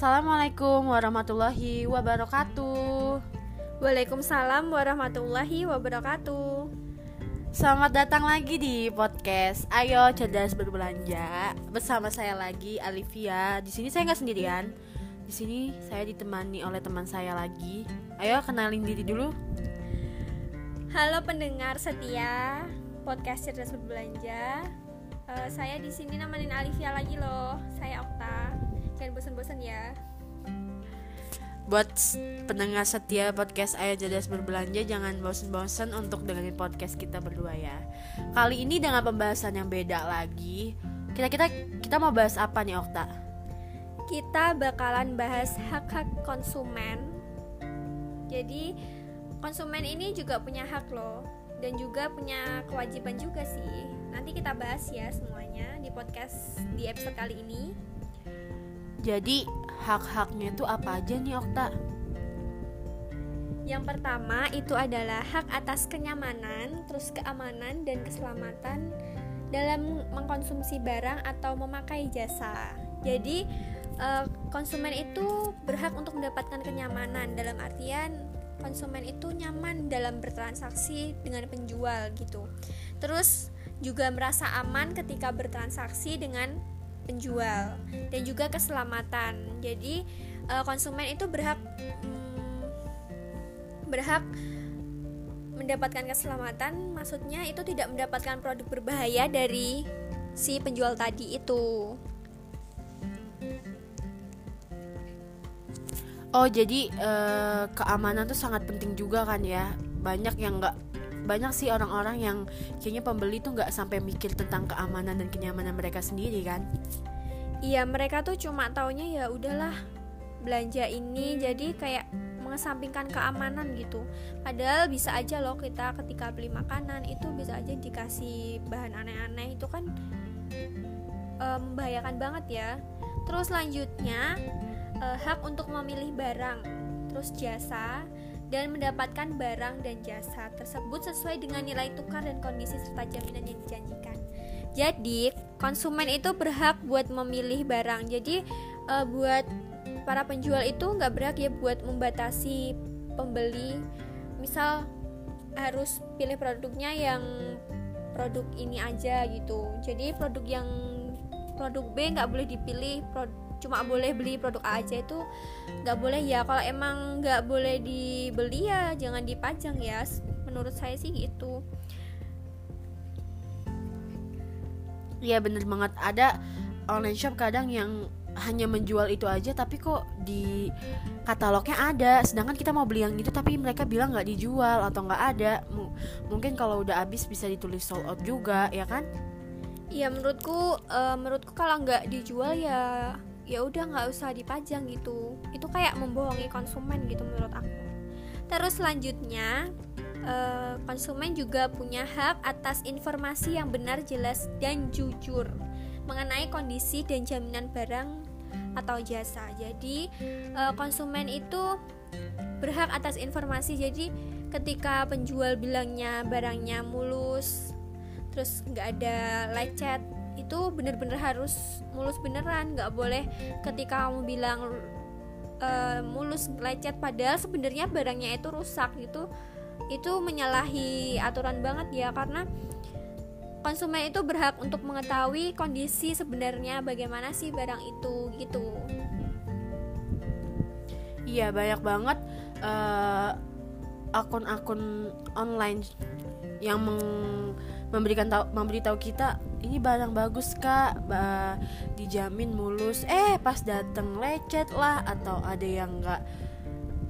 Assalamualaikum warahmatullahi wabarakatuh. Waalaikumsalam warahmatullahi wabarakatuh. Selamat datang lagi di podcast Ayo Cerdas Berbelanja bersama saya lagi Alivia. Di sini saya nggak sendirian. Di sini saya ditemani oleh teman saya lagi. Ayo kenalin diri dulu. Halo pendengar setia podcast Cerdas Berbelanja. Uh, saya di sini nemenin Alivia lagi loh. Saya Okta jangan bosan-bosan ya. Buat pendengar setia podcast Ayo Cerdas Berbelanja jangan bosan-bosan untuk dengerin podcast kita berdua ya. Kali ini dengan pembahasan yang beda lagi kita kita kita mau bahas apa nih Okta? Kita bakalan bahas hak-hak konsumen. Jadi konsumen ini juga punya hak loh dan juga punya kewajiban juga sih. Nanti kita bahas ya semuanya di podcast di episode kali ini jadi hak-haknya itu apa aja nih Okta? Yang pertama itu adalah hak atas kenyamanan, terus keamanan dan keselamatan dalam mengkonsumsi barang atau memakai jasa. Jadi eh, konsumen itu berhak untuk mendapatkan kenyamanan dalam artian konsumen itu nyaman dalam bertransaksi dengan penjual gitu. Terus juga merasa aman ketika bertransaksi dengan penjual dan juga keselamatan. Jadi uh, konsumen itu berhak um, berhak mendapatkan keselamatan, maksudnya itu tidak mendapatkan produk berbahaya dari si penjual tadi itu. Oh, jadi uh, keamanan tuh sangat penting juga kan ya. Banyak yang nggak banyak sih orang-orang yang kayaknya pembeli tuh nggak sampai mikir tentang keamanan dan kenyamanan mereka sendiri kan? Iya mereka tuh cuma taunya ya udahlah belanja ini jadi kayak mengesampingkan keamanan gitu. Padahal bisa aja loh kita ketika beli makanan itu bisa aja dikasih bahan aneh-aneh itu kan um, membahayakan banget ya. Terus selanjutnya uh, hak untuk memilih barang terus jasa dan mendapatkan barang dan jasa tersebut sesuai dengan nilai tukar dan kondisi serta jaminan yang dijanjikan. Jadi, konsumen itu berhak buat memilih barang. Jadi, uh, buat para penjual itu nggak berhak ya buat membatasi pembeli. Misal harus pilih produknya yang produk ini aja gitu. Jadi produk yang produk B nggak boleh dipilih, produk cuma boleh beli produk A aja itu nggak boleh ya. Kalau emang nggak boleh dibeli ya jangan dipajang ya. Menurut saya sih gitu. Iya bener banget. Ada online shop kadang yang hanya menjual itu aja tapi kok di katalognya ada. Sedangkan kita mau beli yang itu tapi mereka bilang nggak dijual atau nggak ada. M mungkin kalau udah habis bisa ditulis sold out juga ya kan? Iya menurutku uh, menurutku kalau nggak dijual ya ya udah nggak usah dipajang gitu. Itu kayak membohongi konsumen gitu menurut aku. Terus selanjutnya eh, konsumen juga punya hak atas informasi yang benar jelas dan jujur mengenai kondisi dan jaminan barang atau jasa. Jadi eh, konsumen itu berhak atas informasi. Jadi ketika penjual bilangnya barangnya mulus terus nggak ada lecet itu bener-bener harus mulus beneran nggak boleh ketika kamu bilang uh, mulus lecet padahal sebenarnya barangnya itu rusak gitu itu menyalahi aturan banget ya karena konsumen itu berhak untuk mengetahui kondisi sebenarnya bagaimana sih barang itu gitu. Iya banyak banget uh, akun-akun online yang meng memberikan tahu memberitahu kita ini barang bagus kak. Ba, dijamin mulus. Eh pas dateng lecet lah atau ada yang nggak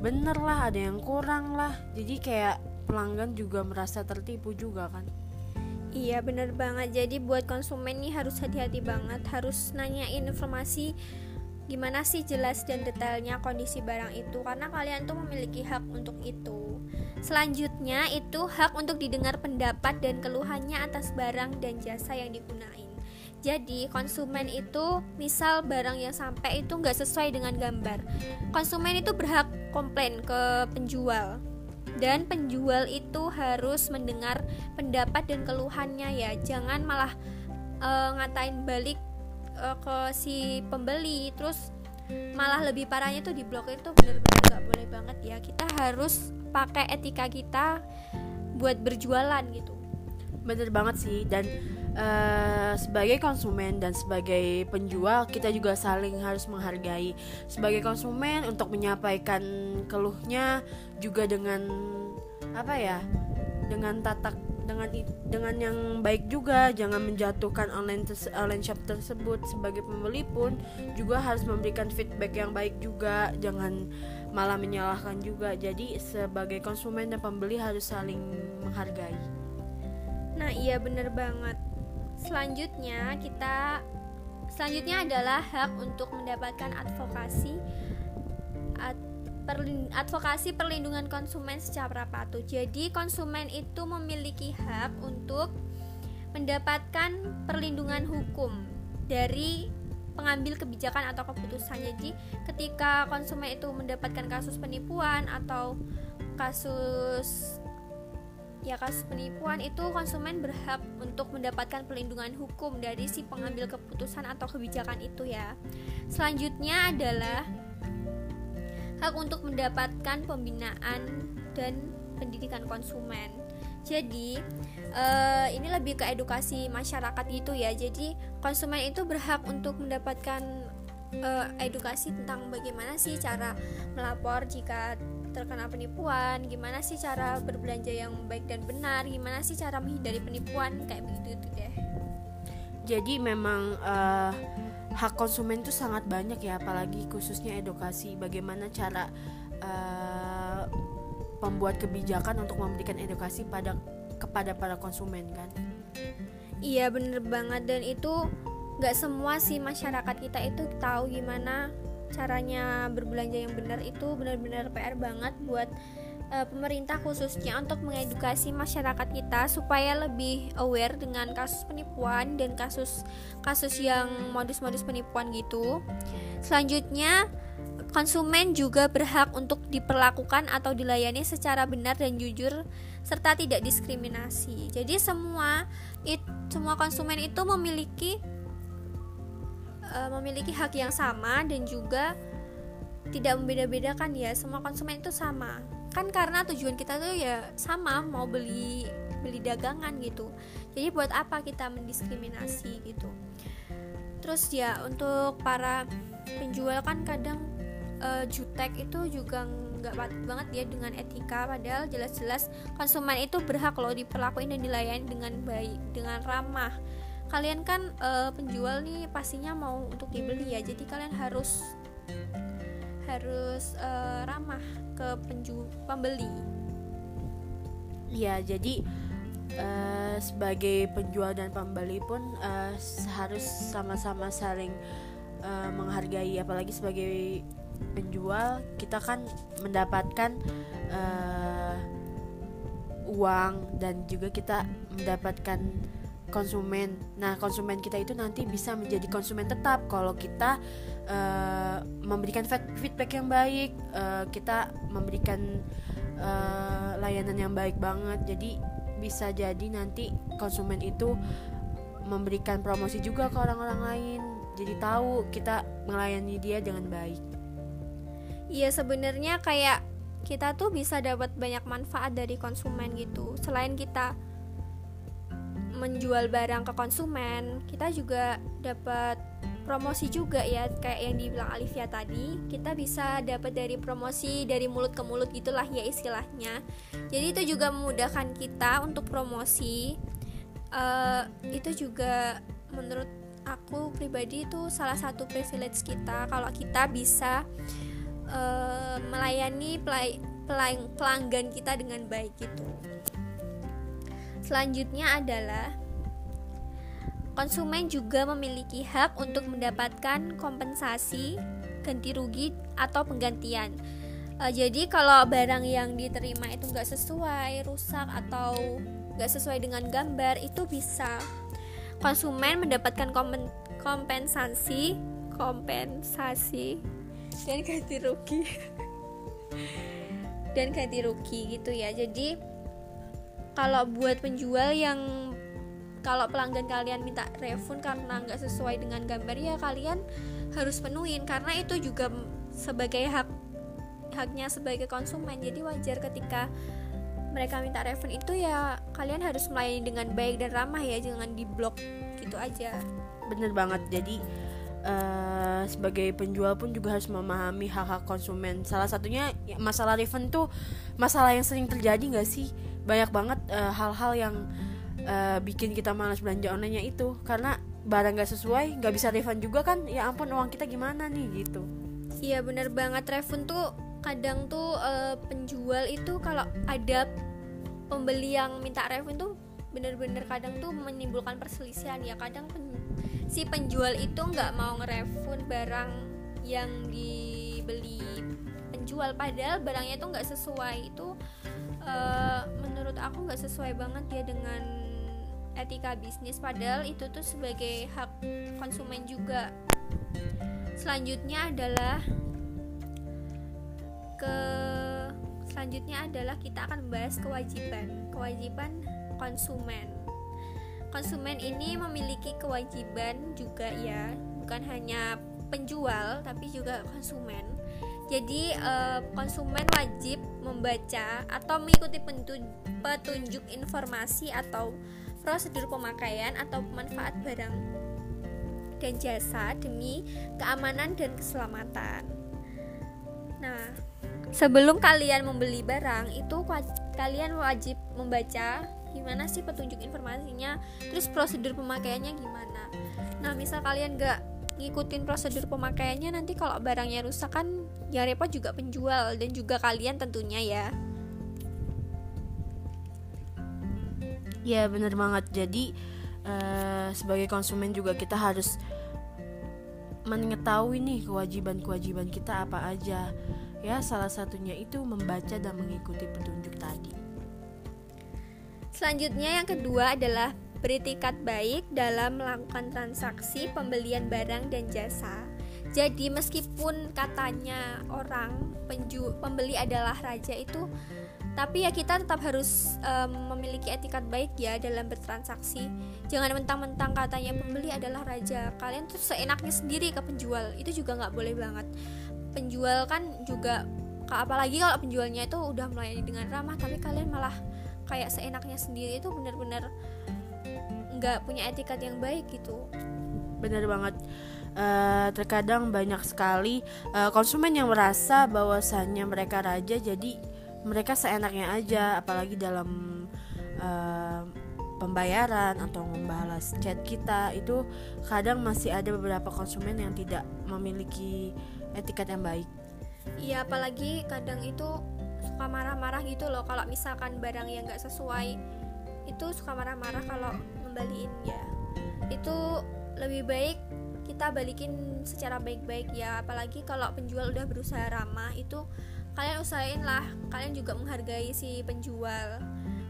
bener lah ada yang kurang lah. Jadi kayak pelanggan juga merasa tertipu juga kan? Iya bener banget. Jadi buat konsumen nih harus hati-hati banget Harus nanyain informasi Gimana sih jelas dan detailnya kondisi barang itu Karena kalian tuh memiliki hak untuk itu Selanjutnya itu hak untuk didengar pendapat dan keluhannya atas barang dan jasa yang digunain. Jadi konsumen itu misal barang yang sampai itu nggak sesuai dengan gambar, konsumen itu berhak komplain ke penjual. Dan penjual itu harus mendengar pendapat dan keluhannya ya, jangan malah uh, ngatain balik uh, ke si pembeli. Terus malah lebih parahnya tuh diblokir tuh bener-bener gak boleh banget ya. Kita harus pakai etika kita buat berjualan gitu. Bener banget sih dan uh, sebagai konsumen dan sebagai penjual kita juga saling harus menghargai. Sebagai konsumen untuk menyampaikan keluhnya juga dengan apa ya dengan tatak dengan dengan yang baik juga. Jangan menjatuhkan online online shop tersebut sebagai pembeli pun juga harus memberikan feedback yang baik juga. Jangan malah menyalahkan juga. Jadi sebagai konsumen dan pembeli harus saling menghargai. Nah iya bener banget. Selanjutnya kita selanjutnya adalah hak untuk mendapatkan advokasi advokasi perlindungan konsumen secara patuh. Jadi konsumen itu memiliki hak untuk mendapatkan perlindungan hukum dari pengambil kebijakan atau keputusan. Jadi ketika konsumen itu mendapatkan kasus penipuan atau kasus ya kasus penipuan itu konsumen berhak untuk mendapatkan perlindungan hukum dari si pengambil keputusan atau kebijakan itu ya. Selanjutnya adalah hak untuk mendapatkan pembinaan dan pendidikan konsumen. Jadi uh, ini lebih ke edukasi masyarakat gitu ya. Jadi konsumen itu berhak untuk mendapatkan uh, edukasi tentang bagaimana sih cara melapor jika terkena penipuan, gimana sih cara berbelanja yang baik dan benar, gimana sih cara menghindari penipuan kayak begitu deh. Jadi memang uh, hak konsumen itu sangat banyak ya apalagi khususnya edukasi bagaimana cara uh, pembuat kebijakan untuk memberikan edukasi pada kepada para konsumen kan? Iya bener banget. Dan itu nggak semua sih masyarakat kita itu tahu gimana caranya berbelanja yang benar. Itu benar-benar PR banget buat uh, pemerintah khususnya untuk mengedukasi masyarakat kita supaya lebih aware dengan kasus penipuan dan kasus-kasus yang modus-modus penipuan gitu. Selanjutnya, konsumen juga berhak untuk diperlakukan atau dilayani secara benar dan jujur serta tidak diskriminasi. Jadi semua it, semua konsumen itu memiliki uh, memiliki hak yang sama dan juga tidak membeda-bedakan ya. Semua konsumen itu sama kan karena tujuan kita tuh ya sama mau beli beli dagangan gitu jadi buat apa kita mendiskriminasi gitu terus ya untuk para penjual kan kadang uh, jutek itu juga nggak patut banget ya dengan etika padahal jelas-jelas konsumen itu berhak loh diperlakuin dan dilayani dengan baik dengan ramah kalian kan uh, penjual nih pastinya mau untuk dibeli ya jadi kalian harus harus uh, ramah ke penju pembeli. Ya, jadi uh, sebagai penjual dan pembeli pun uh, harus sama-sama saling uh, menghargai apalagi sebagai penjual kita kan mendapatkan uh, uang dan juga kita mendapatkan konsumen. Nah, konsumen kita itu nanti bisa menjadi konsumen tetap kalau kita uh, memberikan feedback yang baik, uh, kita memberikan uh, layanan yang baik banget. Jadi bisa jadi nanti konsumen itu memberikan promosi juga ke orang-orang lain. Jadi tahu kita melayani dia dengan baik. Iya, sebenarnya kayak kita tuh bisa dapat banyak manfaat dari konsumen gitu. Selain kita menjual barang ke konsumen, kita juga dapat promosi juga ya. Kayak yang dibilang Alivia tadi kita bisa dapat dari promosi dari mulut ke mulut gitulah ya istilahnya. Jadi itu juga memudahkan kita untuk promosi. Uh, itu juga menurut aku pribadi itu salah satu privilege kita. Kalau kita bisa melayani pelanggan kita dengan baik gitu. Selanjutnya adalah konsumen juga memiliki hak untuk mendapatkan kompensasi, ganti rugi atau penggantian. Uh, jadi kalau barang yang diterima itu nggak sesuai, rusak atau nggak sesuai dengan gambar itu bisa. Konsumen mendapatkan kompen kompensasi, kompensasi dan ganti rugi dan ganti rugi gitu ya. Jadi kalau buat penjual yang kalau pelanggan kalian minta refund karena nggak sesuai dengan gambar ya kalian harus penuhin. Karena itu juga sebagai hak haknya sebagai konsumen. Jadi wajar ketika mereka minta refund itu ya kalian harus melayani dengan baik dan ramah ya jangan diblok gitu aja. Bener banget. Jadi uh, sebagai penjual pun juga harus memahami hak-hak konsumen. Salah satunya ya, masalah refund tuh masalah yang sering terjadi nggak sih? Banyak banget eh, hal-hal uh, yang uh, bikin kita malas belanja online itu. Karena barang nggak sesuai nggak bisa refund juga kan? Ya ampun uang kita gimana nih gitu. Iya bener banget. Refund tuh kadang tuh uh, penjual itu kalau ada pembeli yang minta refund tuh bener-bener kadang tuh menimbulkan perselisihan ya. Kadang pen, si penjual itu nggak mau ngerefund barang yang dibeli penjual padahal barangnya itu nggak sesuai. Itu uh, menurut aku nggak sesuai banget ya dengan etika bisnis padahal itu tuh sebagai hak konsumen juga. Selanjutnya adalah ke selanjutnya adalah kita akan membahas kewajiban kewajiban konsumen konsumen ini memiliki kewajiban juga ya bukan hanya penjual tapi juga konsumen jadi uh, konsumen wajib membaca atau mengikuti petunjuk informasi atau prosedur pemakaian atau pemanfaat barang dan jasa demi keamanan dan keselamatan. Nah, sebelum kalian membeli barang itu kalian wajib membaca gimana sih petunjuk informasinya? Terus prosedur pemakaiannya gimana? Nah misal kalian gak ngikutin prosedur pemakaiannya nanti kalau barangnya rusak kan ya repot juga penjual dan juga kalian tentunya ya. Ya bener banget. Jadi uh, sebagai konsumen juga kita harus mengetahui nih kewajiban-kewajiban kita apa aja. Ya, salah satunya itu membaca dan mengikuti petunjuk tadi. Selanjutnya yang kedua adalah beritikat baik dalam melakukan transaksi pembelian barang dan jasa. Jadi meskipun katanya orang penju pembeli adalah raja itu tapi ya kita tetap harus um, memiliki etikat baik ya dalam bertransaksi. Jangan mentang-mentang katanya pembeli adalah raja. Kalian tuh seenaknya sendiri ke penjual. Itu juga nggak boleh banget. Penjual kan juga apalagi kalau penjualnya itu udah melayani dengan ramah tapi kalian malah kayak seenaknya sendiri itu benar-benar nggak punya etikat yang baik gitu. Benar banget. Uh, terkadang banyak sekali uh, konsumen yang merasa bahwasannya mereka raja jadi mereka seenaknya aja apalagi dalam uh, pembayaran atau membalas chat kita itu kadang masih ada beberapa konsumen yang tidak memiliki etiket yang baik. Iya apalagi kadang itu suka marah-marah gitu loh. Kalau misalkan barang yang nggak sesuai itu suka marah-marah kalau membaliin ya. Itu lebih baik kita balikin secara baik-baik ya. Apalagi kalau penjual udah berusaha ramah itu kalian usahain lah. Kalian juga menghargai si penjual.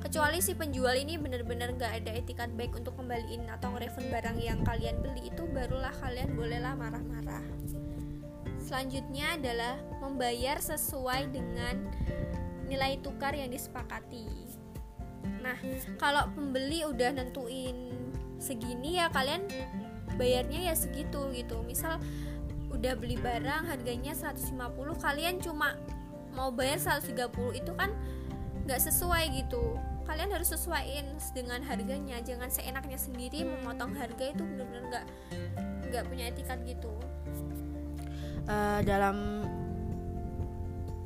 Kecuali si penjual ini bener-bener gak ada etikat baik untuk kembaliin atau nge-refund barang yang kalian beli itu barulah kalian bolehlah marah-marah Selanjutnya adalah membayar sesuai dengan nilai tukar yang disepakati. Nah, kalau pembeli udah nentuin segini ya kalian bayarnya ya segitu gitu. Misal udah beli barang harganya 150 kalian cuma mau bayar 130 itu kan nggak sesuai gitu kalian harus sesuaiin dengan harganya jangan seenaknya sendiri memotong harga itu benar-benar nggak nggak punya etikat gitu uh, dalam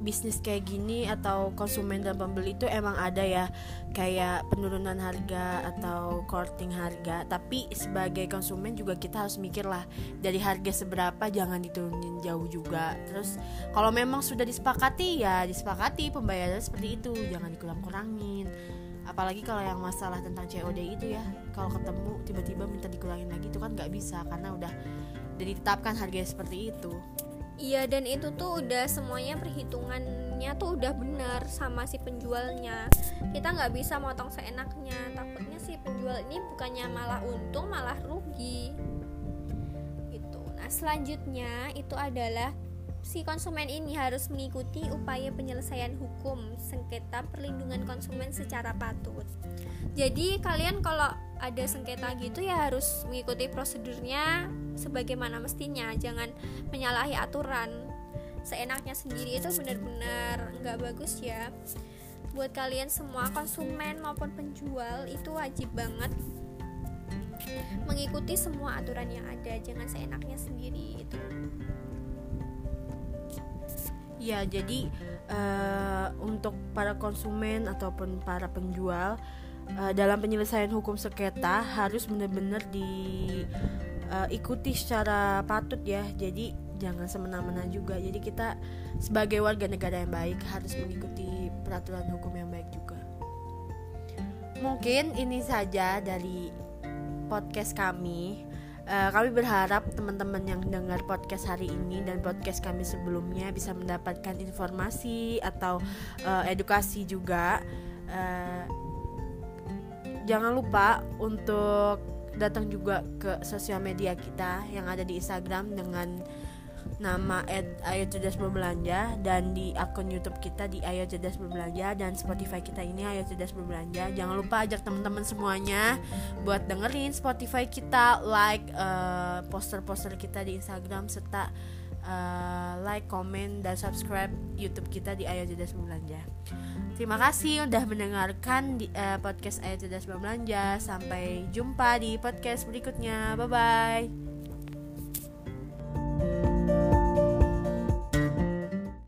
bisnis kayak gini atau konsumen dan pembeli itu emang ada ya. Kayak penurunan harga atau courting harga. Tapi sebagai konsumen juga kita harus mikir lah dari harga seberapa jangan diturunin jauh juga. Terus kalau memang sudah disepakati ya disepakati pembayaran seperti itu. Jangan dikurang-kurangin. Apalagi kalau yang masalah tentang COD itu ya. Kalau ketemu tiba-tiba minta dikurangin lagi itu kan nggak bisa. Karena udah ditetapkan harga seperti itu Iya dan itu tuh udah semuanya perhitungannya tuh udah benar sama si penjualnya. Kita nggak bisa motong seenaknya. Takutnya si penjual ini bukannya malah untung malah rugi. Gitu. Nah selanjutnya itu adalah si konsumen ini harus mengikuti upaya penyelesaian hukum sengketa perlindungan konsumen secara patut. Jadi kalian kalau ada sengketa gitu ya harus mengikuti prosedurnya sebagaimana mestinya. Jangan menyalahi aturan. Seenaknya sendiri itu benar-benar nggak bagus ya. Buat kalian semua konsumen maupun penjual itu wajib banget mengikuti semua aturan yang ada. Jangan seenaknya sendiri itu Ya, jadi uh, untuk para konsumen ataupun para penjual uh, dalam penyelesaian hukum sengketa harus benar-benar diikuti uh, secara patut ya. Jadi jangan semena-mena juga. Jadi kita sebagai warga negara yang baik harus mengikuti peraturan hukum yang baik juga. Mungkin ini saja dari podcast kami uh, kami berharap teman-teman yang dengar podcast hari ini dan podcast kami sebelumnya bisa mendapatkan informasi atau uh, edukasi juga. Uh, jangan lupa untuk datang juga ke sosial media kita yang ada di Instagram dengan nama Ayo Cerdas dan di akun YouTube kita di Ayo Cerdas Berbelanja dan Spotify kita ini Ayo Cerdas Berbelanja. Jangan lupa ajak teman-teman semuanya buat dengerin Spotify kita, like uh, poster-poster kita di Instagram serta uh, like, komen dan subscribe YouTube kita di Ayo Cerdas Berbelanja. Terima kasih udah mendengarkan di, uh, podcast Ayo Cerdas Berbelanja. Sampai jumpa di podcast berikutnya. Bye bye.